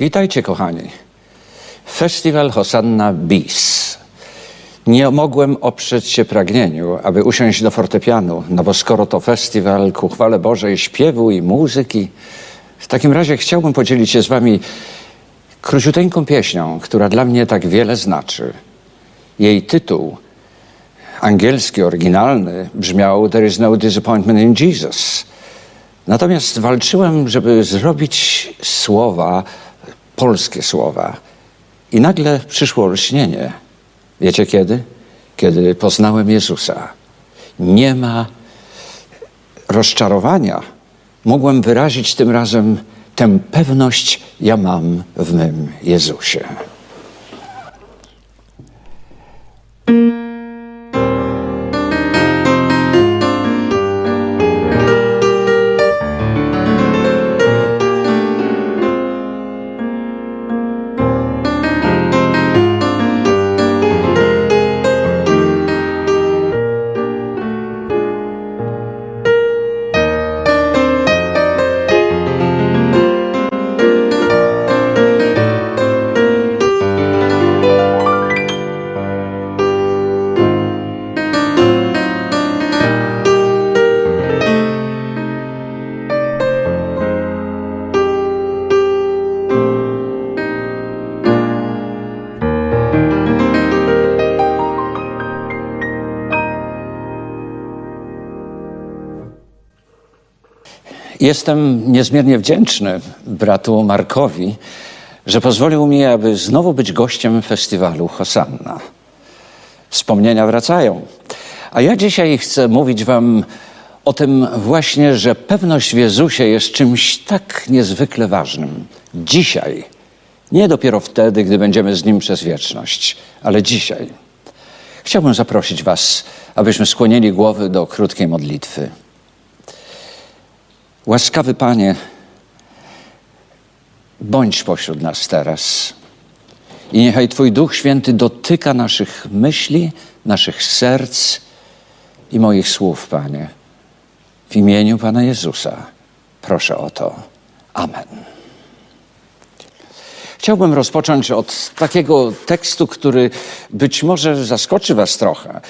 Witajcie, kochani. Festiwal Hosanna Bis. Nie mogłem oprzeć się pragnieniu, aby usiąść do fortepianu, no bo skoro to festiwal ku chwale Bożej śpiewu i muzyki, w takim razie chciałbym podzielić się z wami króciuteńką pieśnią, która dla mnie tak wiele znaczy. Jej tytuł, angielski, oryginalny, brzmiał There is no disappointment in Jesus. Natomiast walczyłem, żeby zrobić słowa, polskie słowa. I nagle przyszło lśnienie. Wiecie kiedy? Kiedy poznałem Jezusa. Nie ma rozczarowania. Mogłem wyrazić tym razem tę pewność ja mam w mym Jezusie. Jestem niezmiernie wdzięczny bratu Markowi, że pozwolił mi, aby znowu być gościem festiwalu Hosanna. Wspomnienia wracają. A ja dzisiaj chcę mówić Wam o tym właśnie, że pewność w Jezusie jest czymś tak niezwykle ważnym. Dzisiaj. Nie dopiero wtedy, gdy będziemy z Nim przez wieczność, ale dzisiaj. Chciałbym zaprosić Was, abyśmy skłonili głowy do krótkiej modlitwy. Łaskawy Panie, bądź pośród nas teraz. I niechaj Twój Duch Święty dotyka naszych myśli, naszych serc i moich słów, Panie. W imieniu Pana Jezusa proszę o to. Amen. Chciałbym rozpocząć od takiego tekstu, który być może zaskoczy Was trochę,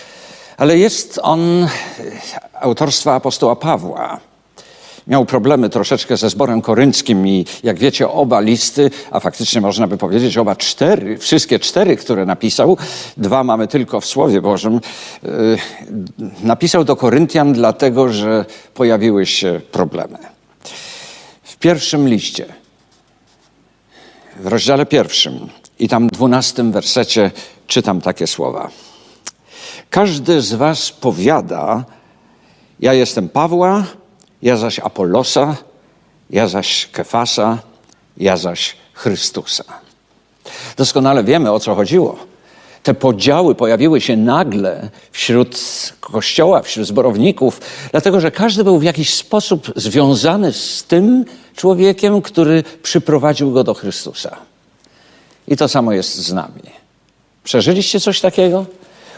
ale jest on autorstwa apostoła Pawła miał problemy troszeczkę ze zborem korynckim i jak wiecie oba listy, a faktycznie można by powiedzieć oba cztery, wszystkie cztery, które napisał, dwa mamy tylko w Słowie Bożym, yy, napisał do Koryntian dlatego, że pojawiły się problemy. W pierwszym liście, w rozdziale pierwszym i tam dwunastym wersecie czytam takie słowa. Każdy z was powiada, ja jestem Pawła, ja zaś Apollosa, ja zaś Kefasa, ja zaś Chrystusa. Doskonale wiemy, o co chodziło. Te podziały pojawiły się nagle wśród kościoła, wśród zborowników, dlatego że każdy był w jakiś sposób związany z tym człowiekiem, który przyprowadził go do Chrystusa. I to samo jest z nami. Przeżyliście coś takiego?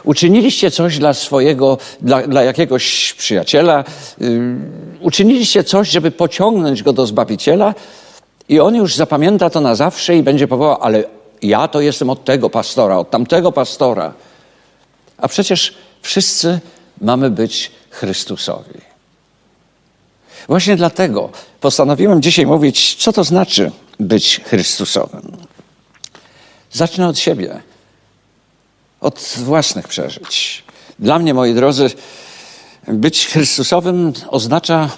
Uczyniliście coś dla swojego, dla, dla jakiegoś przyjaciela, yy, uczyniliście coś, żeby pociągnąć go do Zbawiciela i on już zapamięta to na zawsze i będzie powołał, ale ja to jestem od tego pastora, od tamtego pastora. A przecież wszyscy mamy być Chrystusowi. Właśnie dlatego postanowiłem dzisiaj mówić, co to znaczy być Chrystusowym. Zacznę od siebie od własnych przeżyć. Dla mnie, moi drodzy, być Chrystusowym oznacza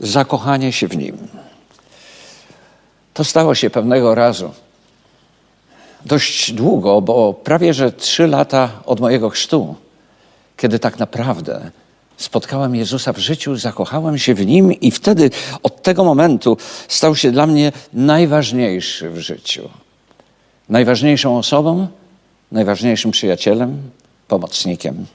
zakochanie się w Nim. To stało się pewnego razu. Dość długo, bo prawie że trzy lata od mojego chrztu, kiedy tak naprawdę spotkałem Jezusa w życiu, zakochałem się w Nim i wtedy od tego momentu stał się dla mnie najważniejszy w życiu. Najważniejszą osobą, najważniejszym przyjacielem, pomocnikiem.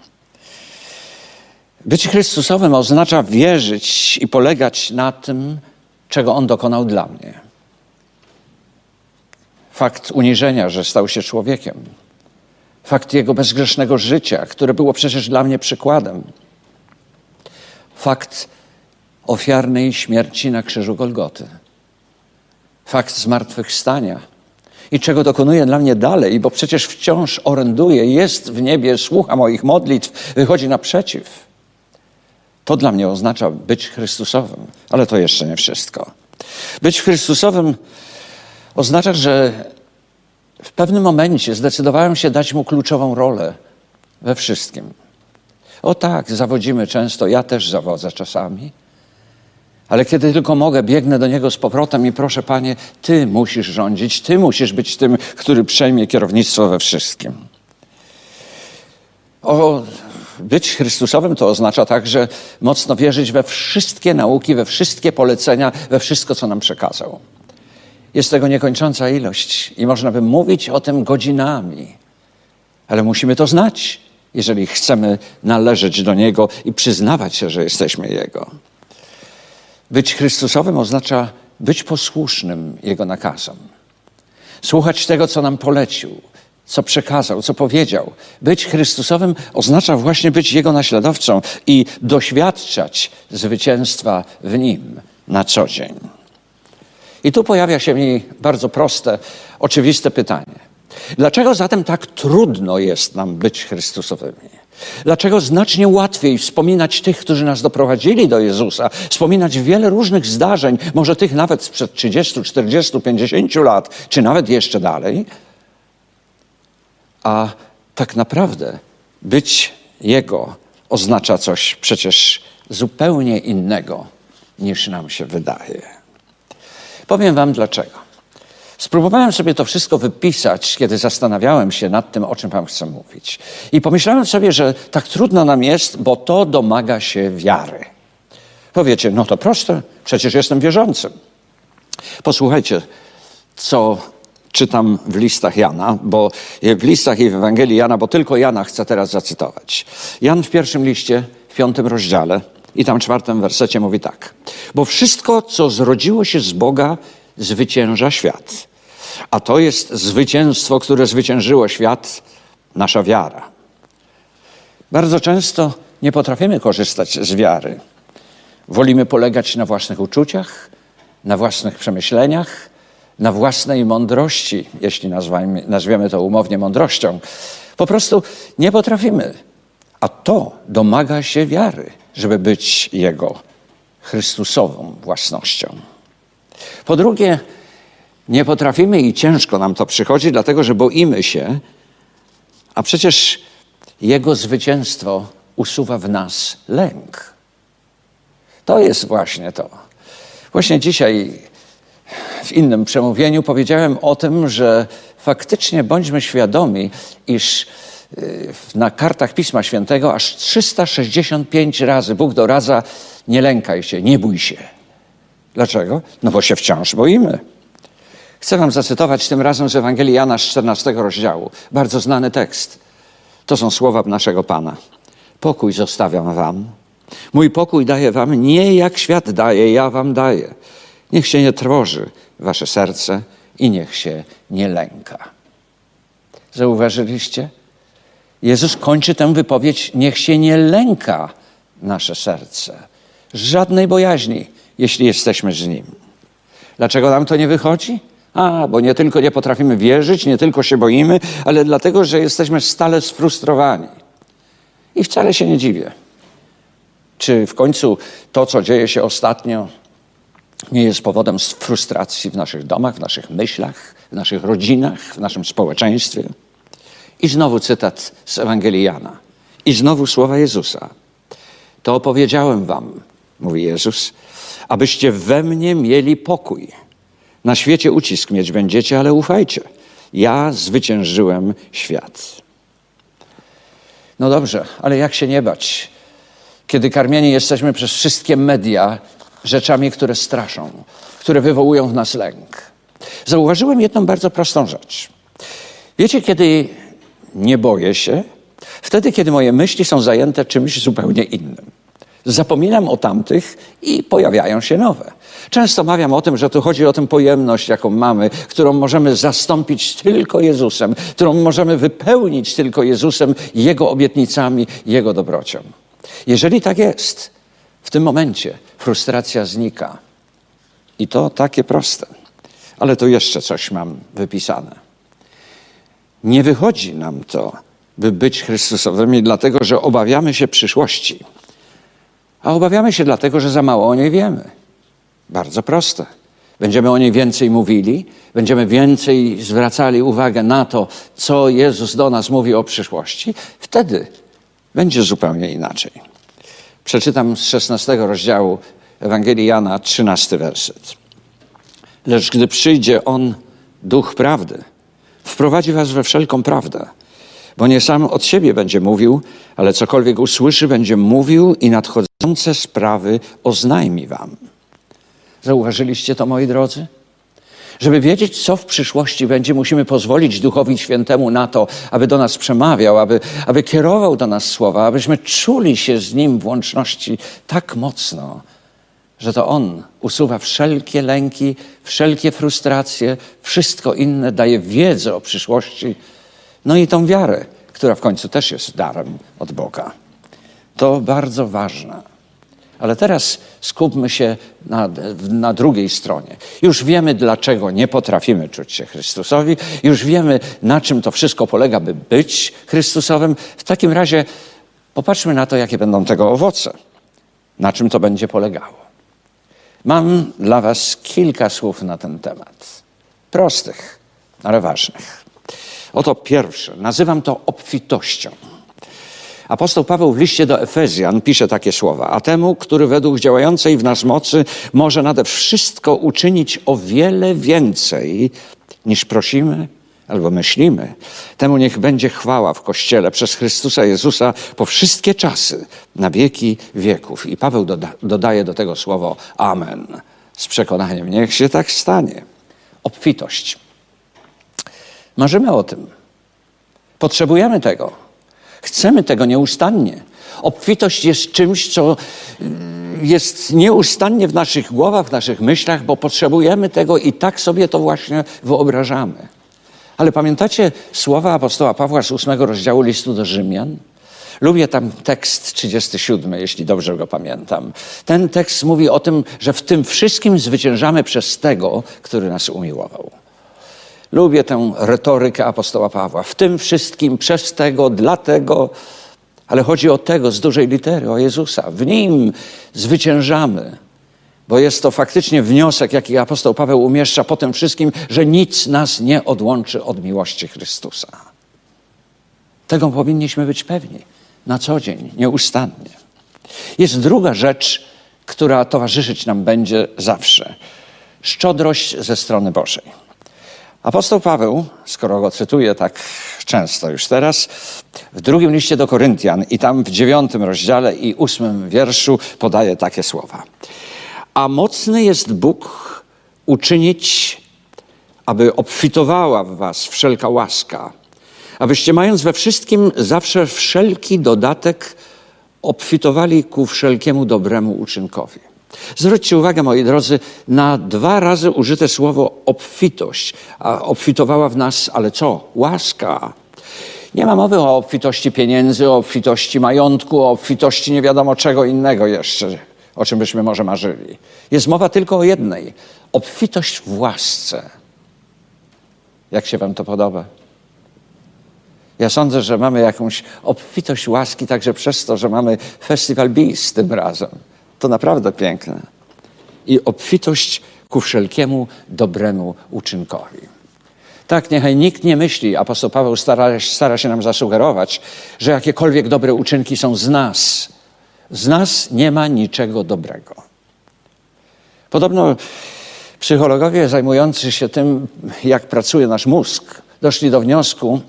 Być Chrystusowym oznacza wierzyć i polegać na tym, czego On dokonał dla mnie. Fakt uniżenia, że stał się człowiekiem. Fakt Jego bezgrzesznego życia, które było przecież dla mnie przykładem. Fakt ofiarnej śmierci na krzyżu Golgoty. fakt zmartwychwstania i czego dokonuje dla mnie dalej, bo przecież wciąż oręduje, jest w niebie, słucha moich modlitw, wychodzi naprzeciw. To dla mnie oznacza być Chrystusowym, ale to jeszcze nie wszystko. Być Chrystusowym oznacza, że w pewnym momencie zdecydowałem się dać mu kluczową rolę we wszystkim. O tak, zawodzimy często, ja też zawodzę czasami. Ale kiedy tylko mogę, biegnę do niego z powrotem i proszę, panie, ty musisz rządzić, ty musisz być tym, który przejmie kierownictwo we wszystkim. O, być Chrystusowym to oznacza także mocno wierzyć we wszystkie nauki, we wszystkie polecenia, we wszystko, co nam przekazał. Jest tego niekończąca ilość i można by mówić o tym godzinami, ale musimy to znać, jeżeli chcemy należeć do Niego i przyznawać się, że jesteśmy Jego. Być Chrystusowym oznacza być posłusznym Jego nakazom. Słuchać tego, co nam polecił, co przekazał, co powiedział. Być Chrystusowym oznacza właśnie być Jego naśladowcą i doświadczać zwycięstwa w Nim na co dzień. I tu pojawia się mi bardzo proste, oczywiste pytanie. Dlaczego zatem tak trudno jest nam być Chrystusowymi? Dlaczego znacznie łatwiej wspominać tych, którzy nas doprowadzili do Jezusa, wspominać wiele różnych zdarzeń, może tych nawet sprzed 30, 40, 50 lat, czy nawet jeszcze dalej, a tak naprawdę być Jego oznacza coś przecież zupełnie innego niż nam się wydaje. Powiem Wam dlaczego. Spróbowałem sobie to wszystko wypisać, kiedy zastanawiałem się nad tym, o czym Wam chcę mówić. I pomyślałem sobie, że tak trudno nam jest, bo to domaga się wiary. Powiecie, no to proste, przecież jestem wierzącym. Posłuchajcie, co czytam w listach Jana, bo w listach i w Ewangelii Jana, bo tylko Jana chcę teraz zacytować. Jan w pierwszym liście, w piątym rozdziale i tam czwartym wersecie mówi tak. Bo wszystko, co zrodziło się z Boga, zwycięża świat. A to jest zwycięstwo, które zwyciężyło świat, nasza wiara. Bardzo często nie potrafimy korzystać z wiary. Wolimy polegać na własnych uczuciach, na własnych przemyśleniach, na własnej mądrości, jeśli nazwiemy to umownie mądrością. Po prostu nie potrafimy. A to domaga się wiary, żeby być Jego Chrystusową własnością. Po drugie, nie potrafimy i ciężko nam to przychodzi, dlatego że boimy się, a przecież Jego zwycięstwo usuwa w nas lęk. To jest właśnie to. Właśnie dzisiaj w innym przemówieniu powiedziałem o tym, że faktycznie bądźmy świadomi, iż y, na kartach Pisma Świętego aż 365 razy Bóg doradza: nie lękaj się, nie bój się. Dlaczego? No bo się wciąż boimy. Chcę wam zacytować tym razem z Ewangelii Jana z 14 rozdziału. Bardzo znany tekst. To są słowa naszego Pana. Pokój zostawiam wam. Mój pokój daję wam nie jak świat daje, ja wam daję. Niech się nie trwoży wasze serce i niech się nie lęka. Zauważyliście? Jezus kończy tę wypowiedź, niech się nie lęka nasze serce. Żadnej bojaźni, jeśli jesteśmy z Nim. Dlaczego nam to nie wychodzi? A, bo nie tylko nie potrafimy wierzyć, nie tylko się boimy, ale dlatego, że jesteśmy stale sfrustrowani. I wcale się nie dziwię. Czy w końcu to, co dzieje się ostatnio, nie jest powodem frustracji w naszych domach, w naszych myślach, w naszych rodzinach, w naszym społeczeństwie? I znowu cytat z Ewangelii Jana. I znowu słowa Jezusa. To opowiedziałem wam, mówi Jezus, abyście we mnie mieli pokój. Na świecie ucisk mieć będziecie, ale ufajcie. Ja zwyciężyłem świat. No dobrze, ale jak się nie bać, kiedy karmieni jesteśmy przez wszystkie media rzeczami, które straszą, które wywołują w nas lęk? Zauważyłem jedną bardzo prostą rzecz. Wiecie, kiedy nie boję się? Wtedy, kiedy moje myśli są zajęte czymś zupełnie innym. Zapominam o tamtych i pojawiają się nowe. Często mawiam o tym, że tu chodzi o tę pojemność, jaką mamy, którą możemy zastąpić tylko Jezusem, którą możemy wypełnić tylko Jezusem, Jego obietnicami, Jego dobrocią. Jeżeli tak jest, w tym momencie frustracja znika. I to takie proste. Ale tu jeszcze coś mam wypisane. Nie wychodzi nam to, by być Chrystusowymi, dlatego że obawiamy się przyszłości. A obawiamy się dlatego, że za mało o niej wiemy. Bardzo proste. Będziemy o niej więcej mówili, będziemy więcej zwracali uwagę na to, co Jezus do nas mówi o przyszłości, wtedy będzie zupełnie inaczej. Przeczytam z 16 rozdziału Ewangelii Jana, 13 werset. Lecz gdy przyjdzie On, Duch Prawdy, wprowadzi was we wszelką prawdę, bo nie sam od siebie będzie mówił, ale cokolwiek usłyszy, będzie mówił i nadchodzące sprawy oznajmi wam. Zauważyliście to, moi drodzy? Żeby wiedzieć, co w przyszłości będzie, musimy pozwolić Duchowi Świętemu na to, aby do nas przemawiał, aby, aby kierował do nas słowa, abyśmy czuli się z Nim w łączności tak mocno, że to On usuwa wszelkie lęki, wszelkie frustracje, wszystko inne, daje wiedzę o przyszłości, no i tą wiarę, która w końcu też jest darem od Boga. To bardzo ważne. Ale teraz skupmy się na, na, drugiej stronie. Już wiemy, dlaczego nie potrafimy czuć się Chrystusowi, już wiemy, na czym to wszystko polega, by być Chrystusowym. W takim razie popatrzmy na to, jakie będą tego owoce, na czym to będzie polegało. Mam dla Was kilka słów na ten temat. Prostych, ale ważnych. Oto pierwsze. Nazywam to obfitością. Apostoł Paweł w liście do Efezjan pisze takie słowa: A temu, który według działającej w nas mocy może nade wszystko uczynić o wiele więcej niż prosimy albo myślimy, temu niech będzie chwała w Kościele przez Chrystusa Jezusa po wszystkie czasy, na wieki wieków. I Paweł doda dodaje do tego słowo Amen. Z przekonaniem, niech się tak stanie. Obfitość. Marzymy o tym. Potrzebujemy tego. Chcemy tego nieustannie. Obfitość jest czymś, co mm, jest nieustannie w naszych głowach, w naszych myślach, bo potrzebujemy tego i tak sobie to właśnie wyobrażamy. Ale pamiętacie słowa apostoła Pawła z ósmego rozdziału listu do Rzymian? Lubię tam tekst 37, jeśli dobrze go pamiętam. Ten tekst mówi o tym, że w tym wszystkim zwyciężamy przez tego, który nas umiłował. Lubię tę retorykę apostoła Pawła. W tym wszystkim, przez tego, dlatego, ale chodzi o tego z dużej litery, o Jezusa. W nim zwyciężamy bo jest to faktycznie wniosek, jaki apostoł Paweł umieszcza po tym wszystkim, że nic nas nie odłączy od miłości Chrystusa. Tego powinniśmy być pewni na co dzień, nieustannie. Jest druga rzecz, która towarzyszyć nam będzie zawsze. Szczodrość ze strony Bożej. Apostoł Paweł, skoro go cytuję tak często już teraz, w drugim liście do Koryntian i tam w dziewiątym rozdziale i ósmym wierszu podaje takie słowa. A mocny jest Bóg uczynić, aby obfitowała w was wszelka łaska, abyście mając we wszystkim zawsze wszelki dodatek obfitowali ku wszelkiemu dobremu uczynkowi. Zwróćcie uwagę, moi drodzy, na dwa razy użyte słowo obfitość. A obfitowała w nas, ale co? Łaska. Nie ma mowy o obfitości pieniędzy, o obfitości majątku, o obfitości nie wiadomo czego innego jeszcze o czym byśmy może marzyli. Jest mowa tylko o jednej: obfitość w łasce. Jak się Wam to podoba? Ja sądzę, że mamy jakąś obfitość łaski także przez to, że mamy Festiwal Bis tym razem. To naprawdę piękne. I obfitość ku wszelkiemu dobremu uczynkowi. Tak, niechaj nikt nie myśli, apostoł Paweł stara, stara się nam zasugerować, że jakiekolwiek dobre uczynki są z nas, z nas nie ma niczego dobrego. Podobno psychologowie zajmujący się tym, jak pracuje nasz mózg, doszli do wniosku,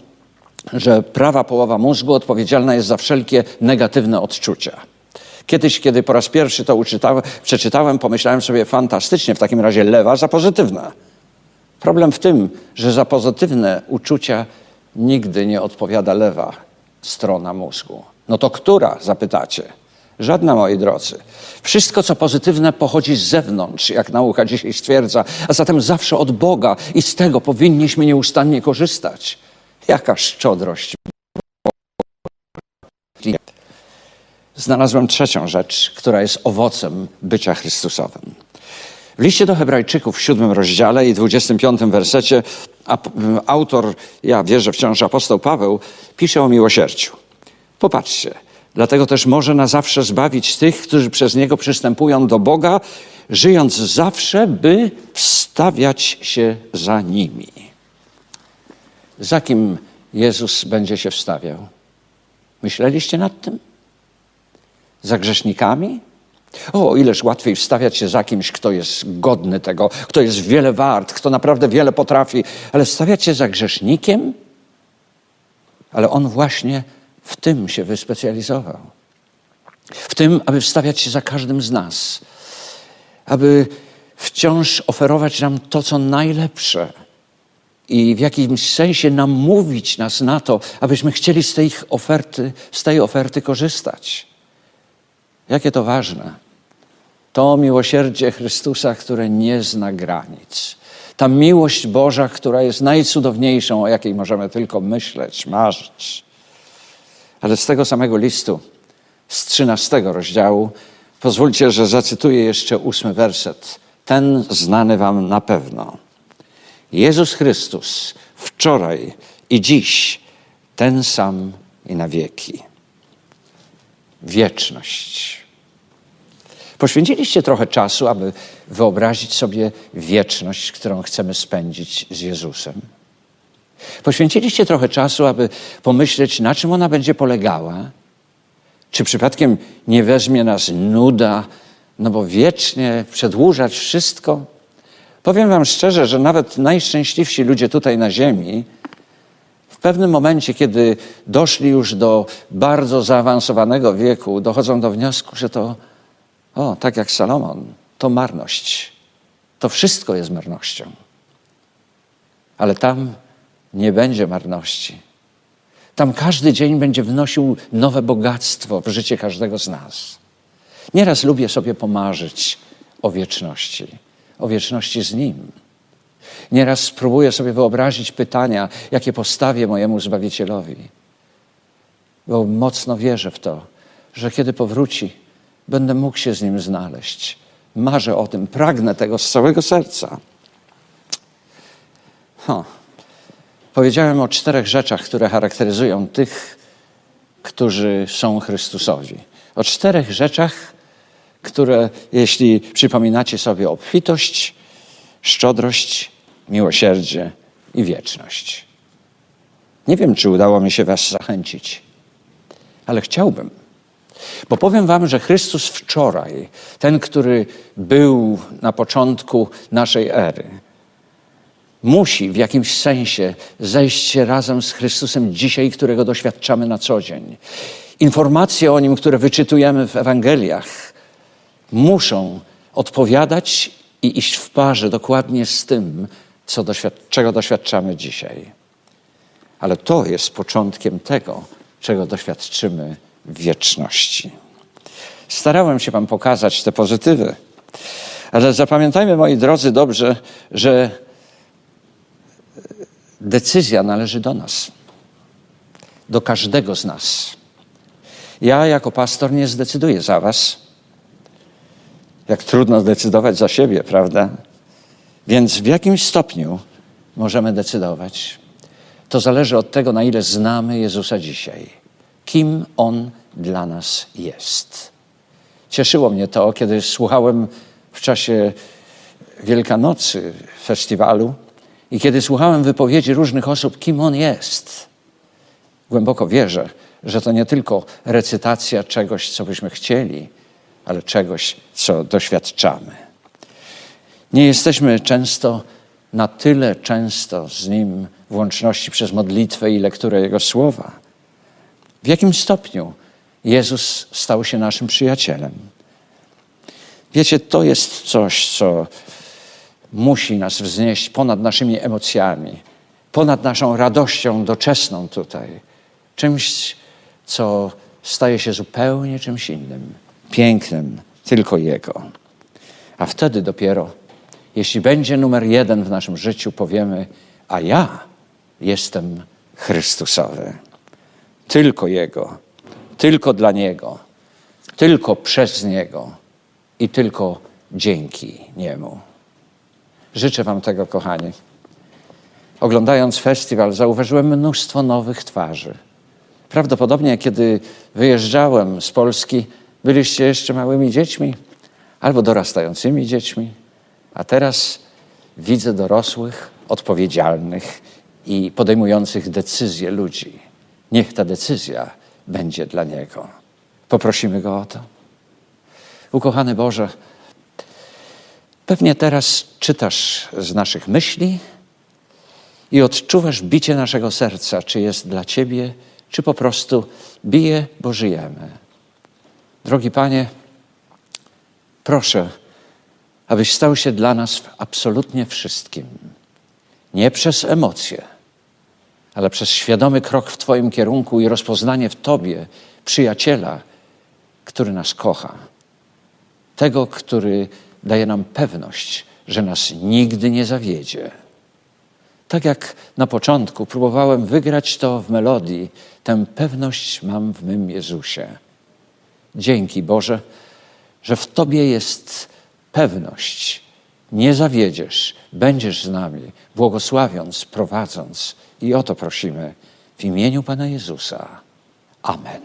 że prawa połowa mózgu odpowiedzialna jest za wszelkie negatywne odczucia. Kiedyś, kiedy po raz pierwszy to uczytałem, przeczytałem, pomyślałem sobie fantastycznie, w takim razie lewa za pozytywne. Problem w tym, że za pozytywne uczucia nigdy nie odpowiada lewa strona mózgu. No to która, zapytacie? Żadna, moi drodzy. Wszystko, co pozytywne, pochodzi z zewnątrz, jak nauka dzisiaj stwierdza, a zatem zawsze od Boga i z tego powinniśmy nieustannie korzystać. Jaka szczodrość. Znalazłem trzecią rzecz, która jest owocem bycia Chrystusowym. W liście do Hebrajczyków w siódmym rozdziale i dwudziestym piątym wersecie autor, ja wierzę wciąż apostoł Paweł, pisze o miłosierdziu. Popatrzcie, dlatego też może na zawsze zbawić tych, którzy przez Niego przystępują do Boga, żyjąc zawsze, by wstawiać się za nimi. Za kim Jezus będzie się wstawiał? Myśleliście nad tym? Za grzesznikami? O, ileż łatwiej wstawiać się za kimś, kto jest godny tego, kto jest wiele wart, kto naprawdę wiele potrafi, ale wstawiać się za grzesznikiem? Ale on właśnie w tym się wyspecjalizował. W tym, aby wstawiać się za każdym z nas, aby wciąż oferować nam to, co najlepsze i w jakimś sensie namówić nas na to, abyśmy chcieli z tej oferty, z tej oferty korzystać. Jakie to ważne. To miłosierdzie Chrystusa, które nie zna granic. Ta miłość Boża, która jest najcudowniejszą, o jakiej możemy tylko myśleć, marzyć. Ale z tego samego listu, z trzynastego rozdziału, pozwólcie, że zacytuję jeszcze ósmy werset. Ten znany wam na pewno. Jezus Chrystus wczoraj i dziś ten sam i na wieki. Wieczność. Poświęciliście trochę czasu, aby wyobrazić sobie wieczność, którą chcemy spędzić z Jezusem. Poświęciliście trochę czasu, aby pomyśleć, na czym ona będzie polegała. Czy przypadkiem nie weźmie nas nuda, no bo wiecznie przedłużać wszystko? Powiem Wam szczerze, że nawet najszczęśliwsi ludzie tutaj na Ziemi, w pewnym momencie, kiedy doszli już do bardzo zaawansowanego wieku, dochodzą do wniosku, że to o, tak jak Salomon, to marność. To wszystko jest marnością. Ale tam nie będzie marności. Tam każdy dzień będzie wnosił nowe bogactwo w życie każdego z nas. Nieraz lubię sobie pomarzyć o wieczności, o wieczności z Nim. Nieraz spróbuję sobie wyobrazić pytania, jakie postawię mojemu Zbawicielowi. Bo mocno wierzę w to, że kiedy powróci, będę mógł się z Nim znaleźć. Marzę o tym, pragnę tego z całego serca. Huh. Powiedziałem o czterech rzeczach, które charakteryzują tych, którzy są Chrystusowi. O czterech rzeczach, które, jeśli przypominacie sobie, obfitość, szczodrość, miłosierdzie i wieczność. Nie wiem, czy udało mi się Was zachęcić, ale chciałbym. Bo powiem Wam, że Chrystus wczoraj, ten, który był na początku naszej ery, musi w jakimś sensie zejść się razem z Chrystusem dzisiaj, którego doświadczamy na co dzień. Informacje o nim, które wyczytujemy w Ewangeliach, muszą odpowiadać i iść w parze dokładnie z tym, co doświad czego doświadczamy dzisiaj. Ale to jest początkiem tego, czego doświadczymy w wieczności. Starałem się Wam pokazać te pozytywy, ale zapamiętajmy, moi drodzy, dobrze, że decyzja należy do nas, do każdego z nas. Ja jako pastor nie zdecyduję za Was. Jak trudno zdecydować za siebie, prawda? Więc w jakimś stopniu możemy decydować. To zależy od tego, na ile znamy Jezusa dzisiaj. Kim On dla nas jest. Cieszyło mnie to, kiedy słuchałem w czasie Wielkanocy festiwalu i kiedy słuchałem wypowiedzi różnych osób, kim on jest, głęboko wierzę, że to nie tylko recytacja czegoś, co byśmy chcieli, ale czegoś, co doświadczamy. Nie jesteśmy często na tyle często z Nim w łączności przez modlitwę i lekturę Jego słowa. W jakim stopniu Jezus stał się naszym przyjacielem? Wiecie, to jest coś, co musi nas wznieść ponad naszymi emocjami, ponad naszą radością doczesną tutaj. Czymś, co staje się zupełnie czymś innym, pięknym, tylko Jego. A wtedy dopiero, jeśli będzie numer jeden w naszym życiu, powiemy: A ja jestem Chrystusowy. Tylko Jego, tylko dla Niego, tylko przez Niego i tylko dzięki niemu. Życzę Wam tego, kochani. Oglądając festiwal, zauważyłem mnóstwo nowych twarzy. Prawdopodobnie, kiedy wyjeżdżałem z Polski, byliście jeszcze małymi dziećmi albo dorastającymi dziećmi, a teraz widzę dorosłych, odpowiedzialnych i podejmujących decyzje ludzi. Niech ta decyzja będzie dla Niego. Poprosimy Go o to. Ukochany Boże, pewnie teraz czytasz z naszych myśli i odczuwasz bicie naszego serca, czy jest dla Ciebie, czy po prostu bije, bo żyjemy. Drogi Panie, proszę, abyś stał się dla nas w absolutnie wszystkim. Nie przez emocje, ale przez świadomy krok w Twoim kierunku i rozpoznanie w Tobie przyjaciela, który nas kocha. Tego, który daje nam pewność, że nas nigdy nie zawiedzie. Tak jak na początku próbowałem wygrać to w melodii, tę pewność mam w mym Jezusie. Dzięki Boże, że w Tobie jest pewność. Nie zawiedziesz, będziesz z nami, błogosławiąc, prowadząc. I o to prosimy w imieniu Pana Jezusa. Amen.